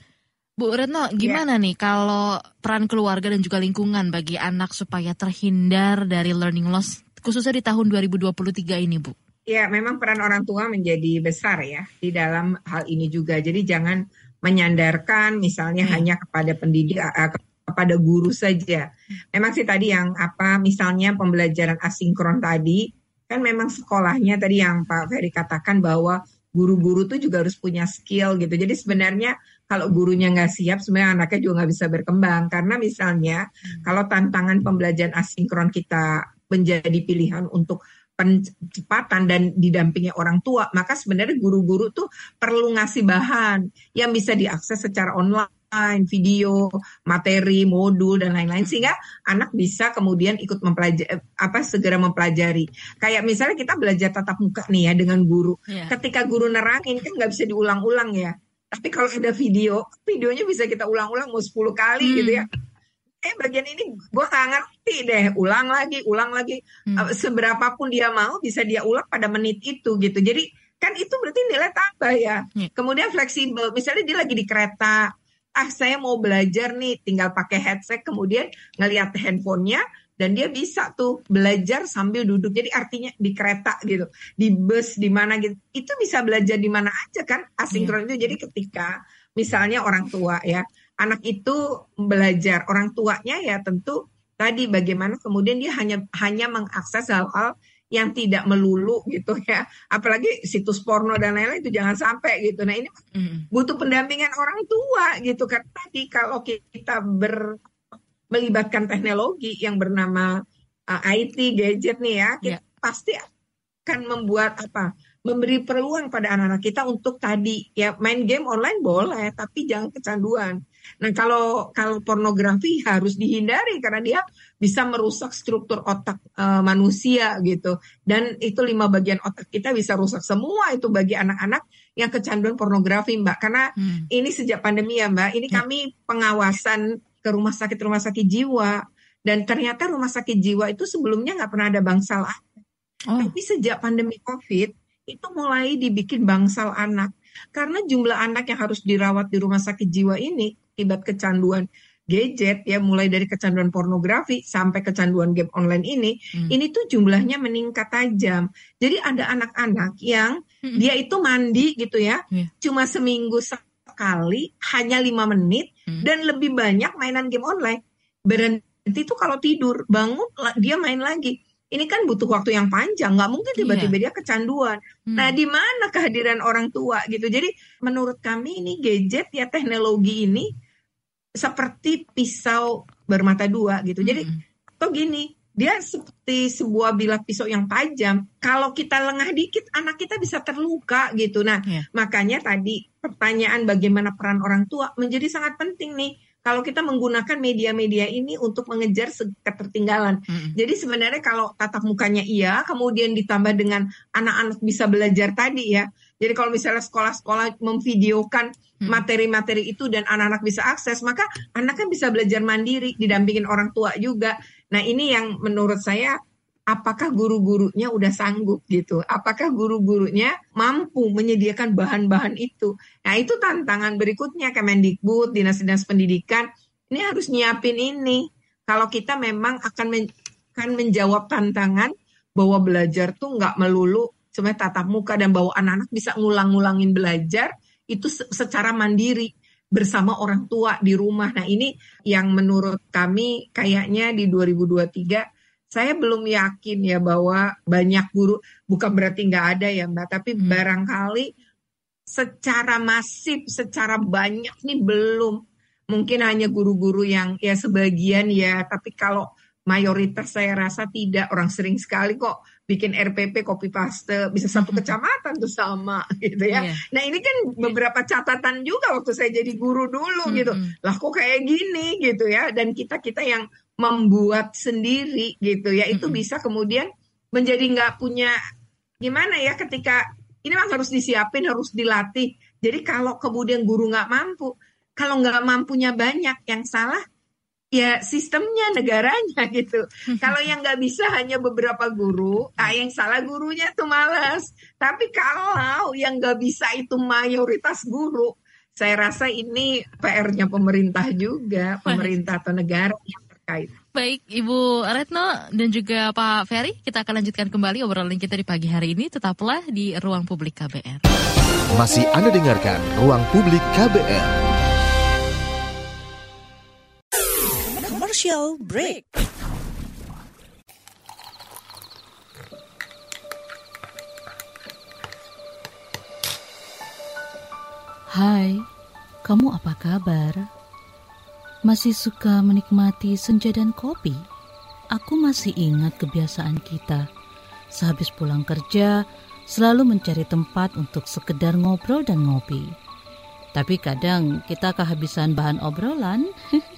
Bu Retno, gimana ya. nih kalau peran keluarga dan juga lingkungan bagi anak supaya terhindar dari learning loss, khususnya di tahun 2023 ini, Bu? Ya, memang peran orang tua menjadi besar ya di dalam hal ini juga. Jadi jangan menyandarkan misalnya hmm. hanya kepada pendidik uh, kepada guru saja. Memang sih tadi yang apa misalnya pembelajaran asinkron tadi kan memang sekolahnya tadi yang Pak Ferry katakan bahwa guru-guru tuh juga harus punya skill gitu. Jadi sebenarnya kalau gurunya nggak siap, sebenarnya anaknya juga nggak bisa berkembang. Karena misalnya hmm. kalau tantangan pembelajaran asinkron kita menjadi pilihan untuk pencepatan dan didampingi orang tua, maka sebenarnya guru-guru tuh perlu ngasih bahan yang bisa diakses secara online video, materi, modul dan lain-lain sehingga anak bisa kemudian ikut mempelajari apa segera mempelajari. Kayak misalnya kita belajar tatap muka nih ya dengan guru. Yeah. Ketika guru nerangin kan nggak bisa diulang-ulang ya. Tapi kalau ada video, videonya bisa kita ulang-ulang mau 10 kali hmm. gitu ya. Eh bagian ini gue gak ngerti deh, ulang lagi, ulang lagi. Hmm. Seberapapun dia mau bisa dia ulang pada menit itu gitu. Jadi kan itu berarti nilai tambah ya. Yeah. Kemudian fleksibel, misalnya dia lagi di kereta, ah saya mau belajar nih. Tinggal pakai headset kemudian ngelihat handphonenya dan dia bisa tuh belajar sambil duduk. Jadi artinya di kereta gitu di bus di mana gitu. Itu bisa belajar di mana aja kan asinkron yeah. itu jadi ketika misalnya orang tua ya anak itu belajar orang tuanya ya tentu tadi bagaimana kemudian dia hanya hanya mengakses hal-hal yang tidak melulu gitu ya apalagi situs porno dan lain-lain itu jangan sampai gitu nah ini mm. butuh pendampingan orang tua gitu kan tadi kalau kita ber melibatkan teknologi yang bernama uh, IT gadget nih ya kita yeah. pasti akan membuat apa memberi peluang pada anak-anak kita untuk tadi ya main game online boleh tapi jangan kecanduan Nah kalau kalau pornografi harus dihindari karena dia bisa merusak struktur otak e, manusia gitu. Dan itu lima bagian otak kita bisa rusak semua itu bagi anak-anak yang kecanduan pornografi Mbak. Karena hmm. ini sejak pandemi ya Mbak, ini ya. kami pengawasan ke rumah sakit rumah sakit jiwa dan ternyata rumah sakit jiwa itu sebelumnya nggak pernah ada bangsal anak. Oh. Tapi sejak pandemi COVID itu mulai dibikin bangsal anak karena jumlah anak yang harus dirawat di rumah sakit jiwa ini akibat kecanduan gadget ya mulai dari kecanduan pornografi sampai kecanduan game online ini hmm. ini tuh jumlahnya meningkat tajam jadi ada anak-anak yang hmm. dia itu mandi gitu ya yeah. cuma seminggu sekali hanya lima menit hmm. dan lebih banyak mainan game online berhenti tuh kalau tidur bangun dia main lagi ini kan butuh waktu yang panjang, nggak mungkin iya. tiba-tiba yeah. dia kecanduan. Hmm. Nah, di mana kehadiran orang tua gitu? Jadi menurut kami ini gadget ya teknologi ini seperti pisau bermata dua gitu. Jadi hmm. atau gini, dia seperti sebuah bilah pisau yang tajam. Kalau kita lengah dikit, anak kita bisa terluka gitu. Nah, yeah. makanya tadi pertanyaan bagaimana peran orang tua menjadi sangat penting nih kalau kita menggunakan media-media ini untuk mengejar ketertinggalan. Hmm. Jadi sebenarnya kalau tatap mukanya iya, kemudian ditambah dengan anak-anak bisa belajar tadi ya. Jadi kalau misalnya sekolah-sekolah memvideokan materi-materi itu dan anak-anak bisa akses, maka anak kan bisa belajar mandiri, didampingin orang tua juga. Nah ini yang menurut saya apakah guru-gurunya udah sanggup gitu? Apakah guru-gurunya mampu menyediakan bahan-bahan itu? Nah, itu tantangan berikutnya Kemendikbud, dinas-dinas pendidikan ini harus nyiapin ini. Kalau kita memang akan men akan menjawab tantangan bahwa belajar tuh nggak melulu sebenarnya tatap muka dan bahwa anak-anak bisa ngulang-ngulangin belajar itu secara mandiri bersama orang tua di rumah. Nah, ini yang menurut kami kayaknya di 2023 saya belum yakin ya bahwa banyak guru bukan berarti nggak ada ya mbak tapi hmm. barangkali secara masif secara banyak nih belum mungkin hanya guru-guru yang ya sebagian ya tapi kalau mayoritas saya rasa tidak orang sering sekali kok bikin RPP copy paste bisa satu hmm. kecamatan tuh sama gitu ya. Yeah. Nah ini kan beberapa catatan juga waktu saya jadi guru dulu hmm. gitu. Lah kok kayak gini gitu ya. Dan kita kita yang membuat sendiri gitu ya itu bisa kemudian menjadi nggak punya gimana ya ketika ini memang harus disiapin harus dilatih jadi kalau kemudian guru nggak mampu kalau nggak mampunya banyak yang salah ya sistemnya negaranya gitu kalau yang nggak bisa hanya beberapa guru ah yang salah gurunya tuh malas tapi kalau yang nggak bisa itu mayoritas guru saya rasa ini PR-nya pemerintah juga pemerintah atau negara yang terkait. Baik, Ibu Retno dan juga Pak Ferry, kita akan lanjutkan kembali obrolan kita di pagi hari ini. Tetaplah di Ruang Publik KBR. Masih Anda dengarkan Ruang Publik KBR. Commercial Break. Hai, kamu apa kabar? Masih suka menikmati senja dan kopi? Aku masih ingat kebiasaan kita. Sehabis pulang kerja, selalu mencari tempat untuk sekedar ngobrol dan ngopi. Tapi kadang kita kehabisan bahan obrolan.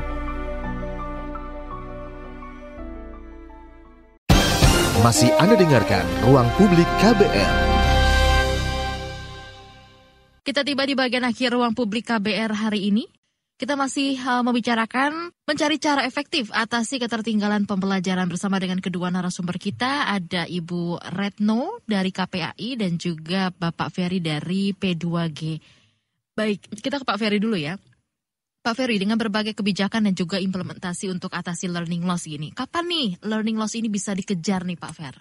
Masih Anda dengarkan Ruang Publik KBR. Kita tiba di bagian akhir Ruang Publik KBR hari ini. Kita masih uh, membicarakan mencari cara efektif atasi ketertinggalan pembelajaran bersama dengan kedua narasumber kita. Ada Ibu Retno dari KPAI dan juga Bapak Ferry dari P2G. Baik, kita ke Pak Ferry dulu ya. Pak Ferry, dengan berbagai kebijakan dan juga implementasi untuk atasi learning loss ini, kapan nih learning loss ini bisa dikejar nih Pak Fer?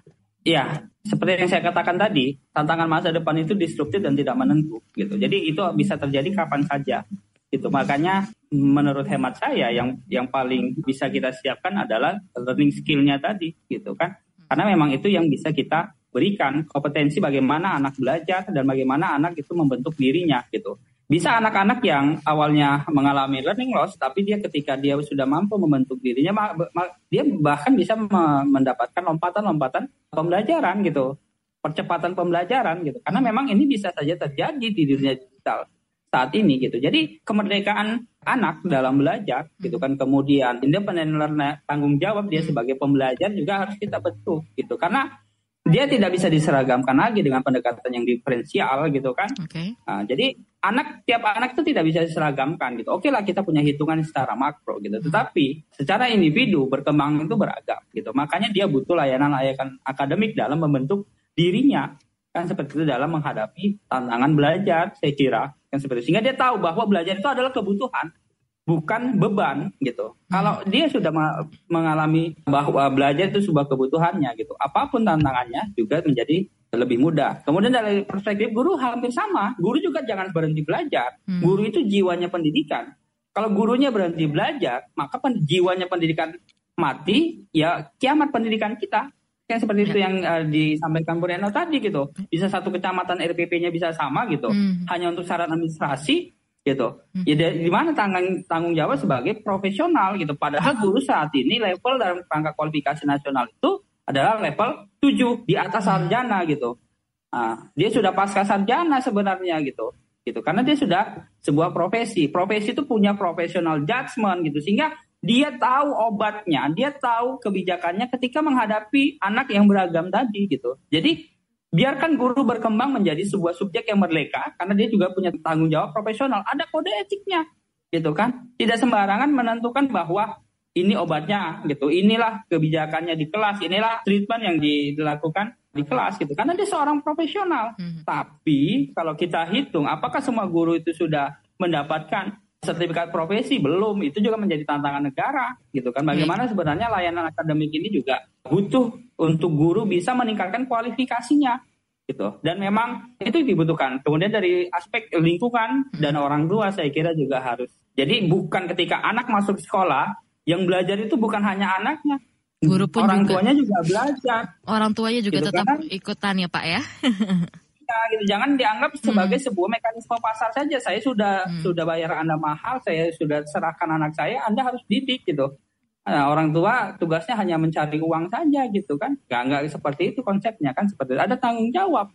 Iya, seperti yang saya katakan tadi, tantangan masa depan itu disruptif dan tidak menentu gitu. Jadi itu bisa terjadi kapan saja itu makanya menurut hemat saya yang yang paling bisa kita siapkan adalah learning skillnya tadi gitu kan karena memang itu yang bisa kita berikan kompetensi bagaimana anak belajar dan bagaimana anak itu membentuk dirinya gitu bisa anak-anak yang awalnya mengalami learning loss tapi dia ketika dia sudah mampu membentuk dirinya dia bahkan bisa mendapatkan lompatan-lompatan pembelajaran gitu. Percepatan pembelajaran gitu. Karena memang ini bisa saja terjadi di dunia digital saat ini gitu. Jadi kemerdekaan anak dalam belajar gitu kan. Kemudian independent learner tanggung jawab dia sebagai pembelajar juga harus kita bentuk gitu. Karena dia tidak bisa diseragamkan lagi dengan pendekatan yang diferensial gitu kan. Okay. Nah, jadi anak tiap anak itu tidak bisa diseragamkan gitu. Oke lah kita punya hitungan secara makro gitu. Tetapi secara individu berkembang itu beragam gitu. Makanya dia butuh layanan-layanan akademik dalam membentuk dirinya kan seperti itu dalam menghadapi tantangan belajar saya kira kan seperti itu. sehingga dia tahu bahwa belajar itu adalah kebutuhan bukan beban gitu. Kalau dia sudah mengalami bahwa belajar itu sebuah kebutuhannya gitu, apa pun tantangannya juga menjadi lebih mudah. Kemudian dari perspektif guru hampir sama. Guru juga jangan berhenti belajar. Hmm. Guru itu jiwanya pendidikan. Kalau gurunya berhenti belajar, maka pen, jiwanya pendidikan mati, ya kiamat pendidikan kita. Yang seperti itu ya. yang uh, disampaikan Bu Reno tadi gitu. Bisa satu kecamatan RPP-nya bisa sama gitu. Hmm. Hanya untuk syarat administrasi gitu. Hmm. Ya di mana tanggung tanggung jawab sebagai profesional gitu. Padahal guru saat ini level dalam rangka kualifikasi nasional itu adalah level 7 di atas sarjana gitu. Nah, dia sudah pasca sarjana sebenarnya gitu. Gitu. Karena dia sudah sebuah profesi. Profesi itu punya profesional judgment gitu. Sehingga dia tahu obatnya, dia tahu kebijakannya ketika menghadapi anak yang beragam tadi gitu. Jadi biarkan guru berkembang menjadi sebuah subjek yang merdeka karena dia juga punya tanggung jawab profesional. Ada kode etiknya gitu kan. Tidak sembarangan menentukan bahwa ini obatnya gitu. Inilah kebijakannya di kelas, inilah treatment yang dilakukan di kelas gitu. Karena dia seorang profesional. Hmm. Tapi kalau kita hitung apakah semua guru itu sudah mendapatkan sertifikat profesi? Belum. Itu juga menjadi tantangan negara gitu kan. Bagaimana sebenarnya layanan akademik ini juga butuh untuk guru bisa meningkatkan kualifikasinya gitu. Dan memang itu dibutuhkan. Kemudian dari aspek lingkungan dan orang tua saya kira juga harus. Jadi bukan ketika anak masuk sekolah yang belajar itu bukan hanya anaknya. Guru pun orang juga, tuanya juga belajar. Orang tuanya juga gitu tetap kan? ikutan ya pak ya gitu. Jangan dianggap sebagai hmm. sebuah mekanisme pasar saja. Saya sudah hmm. sudah bayar Anda mahal, saya sudah serahkan anak saya, Anda harus didik gitu. Nah, orang tua tugasnya hanya mencari uang saja gitu kan. Gak, nggak seperti itu konsepnya kan seperti itu. Ada tanggung jawab.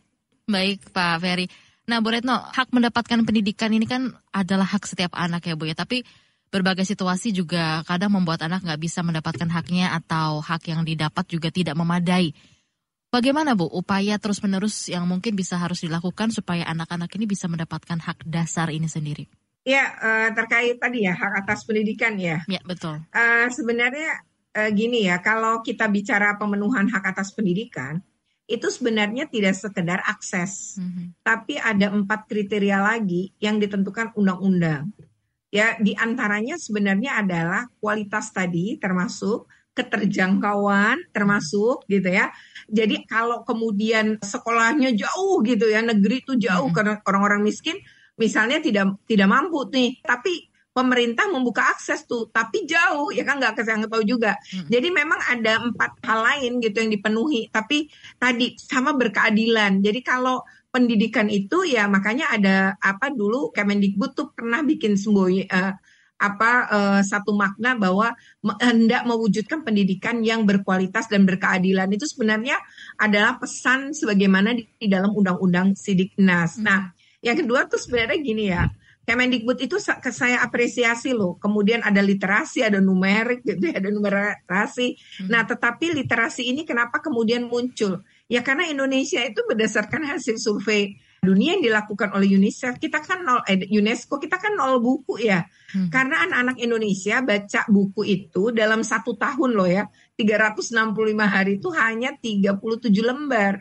Baik Pak Ferry. Nah Bu Retno, hak mendapatkan pendidikan ini kan adalah hak setiap anak ya Bu ya. Tapi berbagai situasi juga kadang membuat anak nggak bisa mendapatkan haknya atau hak yang didapat juga tidak memadai. Bagaimana Bu upaya terus-menerus yang mungkin bisa harus dilakukan supaya anak-anak ini bisa mendapatkan hak dasar ini sendiri? Ya, uh, terkait tadi ya hak atas pendidikan ya. Ya, betul. Uh, sebenarnya uh, gini ya, kalau kita bicara pemenuhan hak atas pendidikan, itu sebenarnya tidak sekedar akses, mm-hmm. tapi ada empat kriteria lagi yang ditentukan undang-undang. Ya, di antaranya sebenarnya adalah kualitas tadi, termasuk keterjangkauan termasuk gitu ya. Jadi kalau kemudian sekolahnya jauh gitu ya, negeri itu jauh hmm. karena orang-orang miskin misalnya tidak tidak mampu nih, tapi pemerintah membuka akses tuh, tapi jauh ya kan nggak kesang tahu juga. Hmm. Jadi memang ada empat hal lain gitu yang dipenuhi, tapi tadi sama berkeadilan. Jadi kalau pendidikan itu ya makanya ada apa dulu Kemendikbud tuh pernah bikin sembunyi uh, apa uh, satu makna bahwa hendak mewujudkan pendidikan yang berkualitas dan berkeadilan itu sebenarnya adalah pesan sebagaimana di, di dalam undang-undang Sidiknas. Hmm. Nah, yang kedua tuh sebenarnya gini ya. Kemendikbud itu saya apresiasi loh. Kemudian ada literasi, ada numerik gitu ya, ada numerasi. Hmm. Nah, tetapi literasi ini kenapa kemudian muncul? Ya karena Indonesia itu berdasarkan hasil survei dunia yang dilakukan oleh UNICEF kita kan nol eh, UNESCO kita kan nol buku ya. Hmm. karena anak-anak Indonesia baca buku itu dalam satu tahun loh ya 365 hari itu hanya 37 lembar.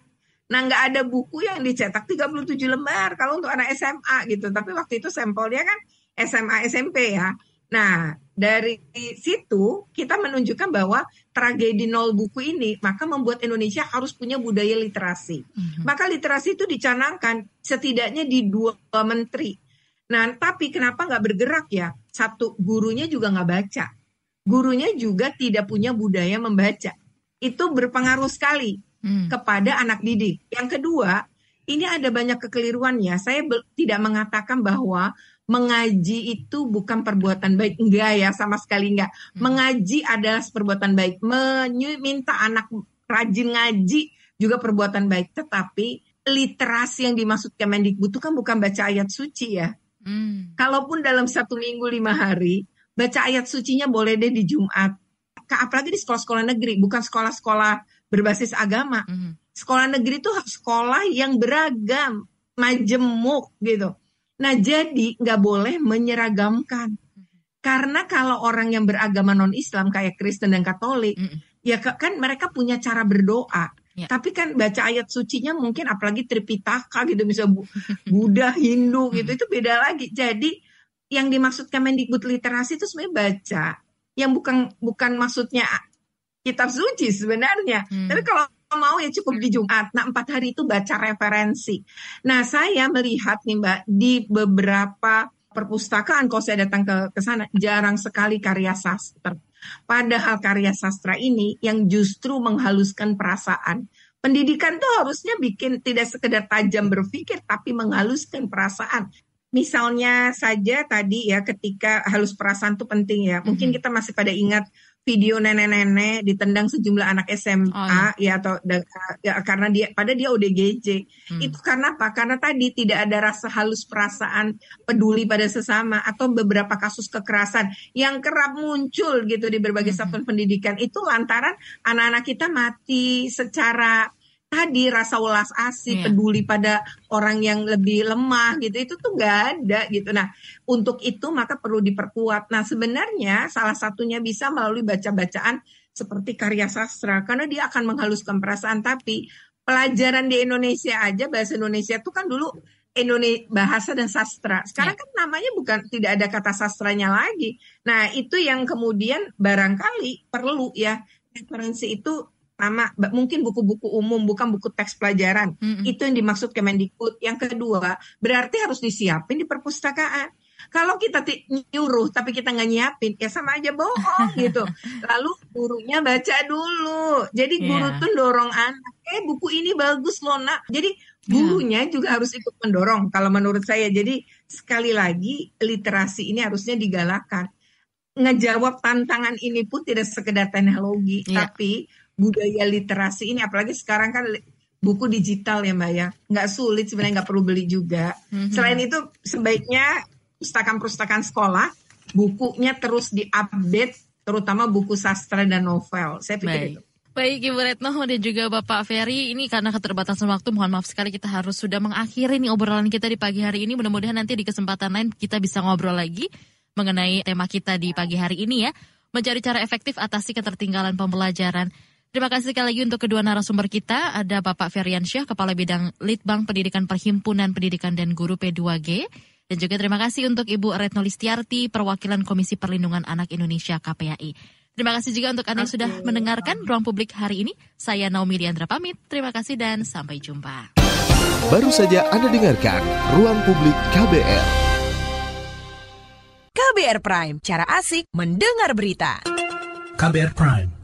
Nah nggak ada buku yang dicetak 37 lembar kalau untuk anak SMA gitu. Tapi waktu itu sampelnya kan SMA SMP ya. Nah, dari situ kita menunjukkan bahwa tragedi nol buku ini maka membuat Indonesia harus punya budaya literasi. Mm-hmm. Maka literasi itu dicanangkan setidaknya di dua menteri. Nah, tapi kenapa nggak bergerak ya? Satu, gurunya juga nggak baca. Gurunya juga tidak punya budaya membaca. Itu berpengaruh sekali mm. kepada anak didik. Yang kedua, ini ada banyak kekeliruan ya. Saya tidak mengatakan bahwa mengaji itu bukan perbuatan baik. Enggak ya sama sekali enggak. Hmm. mengaji adalah perbuatan baik. Meminta anak rajin ngaji juga perbuatan baik. Tetapi literasi yang dimaksud Kemendikbud itu kan bukan baca ayat suci ya. Hmm. kalaupun dalam satu minggu lima hari baca ayat sucinya boleh deh di Jumat. Apalagi di sekolah-sekolah negeri bukan sekolah-sekolah berbasis agama. Hmm. sekolah negeri itu sekolah yang beragam majemuk gitu Nah, jadi nggak boleh menyeragamkan. Karena kalau orang yang beragama non-Islam kayak Kristen dan Katolik, mm. ya kan mereka punya cara berdoa. Yeah. Tapi kan baca ayat sucinya mungkin apalagi Tripitaka gitu, bisa Buddha, Hindu gitu, itu beda lagi. Jadi yang dimaksud Kemendikbud literasi itu sebenarnya baca, yang bukan bukan maksudnya kitab suci sebenarnya. Hmm. Tapi kalau mau ya cukup di Jumat. Nah empat hari itu baca referensi. Nah saya melihat nih Mbak di beberapa perpustakaan kalau saya datang ke ke sana jarang sekali karya sastra. Padahal karya sastra ini yang justru menghaluskan perasaan. Pendidikan tuh harusnya bikin tidak sekedar tajam berpikir tapi menghaluskan perasaan. Misalnya saja tadi ya ketika halus perasaan itu penting ya. Mungkin kita masih pada ingat video nenek-nenek ditendang sejumlah anak SMA oh, iya. ya atau ya, karena dia pada dia ODGJ. Hmm. Itu karena apa? Karena tadi tidak ada rasa halus perasaan peduli pada sesama atau beberapa kasus kekerasan yang kerap muncul gitu di berbagai hmm. satuan pendidikan itu lantaran anak-anak kita mati secara tadi rasa ulas asih, yeah. peduli pada orang yang lebih lemah gitu, itu tuh nggak ada gitu. Nah, untuk itu maka perlu diperkuat. Nah, sebenarnya salah satunya bisa melalui baca-bacaan seperti karya sastra, karena dia akan menghaluskan perasaan. Tapi pelajaran di Indonesia aja bahasa Indonesia itu kan dulu Indonesia bahasa dan sastra. Sekarang yeah. kan namanya bukan tidak ada kata sastranya lagi. Nah, itu yang kemudian barangkali perlu ya referensi itu Pertama, mungkin buku-buku umum, bukan buku teks pelajaran. Mm -hmm. Itu yang dimaksud Kemendikbud. Yang kedua, berarti harus disiapin di perpustakaan. Kalau kita nyuruh tapi kita nggak nyiapin, ya sama aja bohong gitu. Lalu gurunya baca dulu. Jadi guru yeah. tuh dorong anak, eh buku ini bagus loh nak. Jadi iya. gurunya yeah. juga harus ikut mendorong kalau menurut saya. Jadi sekali lagi literasi ini harusnya digalakan. Ngejawab tantangan ini pun tidak sekedar teknologi, yeah. tapi budaya literasi ini apalagi sekarang kan buku digital ya mbak ya nggak sulit sebenarnya nggak perlu beli juga mm-hmm. selain itu sebaiknya pustakaan-pustakaan sekolah bukunya terus diupdate terutama buku sastra dan novel saya pikir Baik. itu Baik Ibu Retno dan juga Bapak Ferry, ini karena keterbatasan waktu mohon maaf sekali kita harus sudah mengakhiri nih obrolan kita di pagi hari ini. Mudah-mudahan nanti di kesempatan lain kita bisa ngobrol lagi mengenai tema kita di pagi hari ini ya. Mencari cara efektif atasi ketertinggalan pembelajaran. Terima kasih sekali lagi untuk kedua narasumber kita. Ada Bapak Feriansyah, Kepala Bidang Litbang Pendidikan Perhimpunan Pendidikan dan Guru P2G. Dan juga terima kasih untuk Ibu Retno Listiarti, Perwakilan Komisi Perlindungan Anak Indonesia KPAI. Terima kasih juga untuk Anda yang sudah mendengarkan Ruang Publik hari ini. Saya Naomi Diandra pamit. Terima kasih dan sampai jumpa. Baru saja Anda dengarkan Ruang Publik KBR. KBR Prime, cara asik mendengar berita. KBR Prime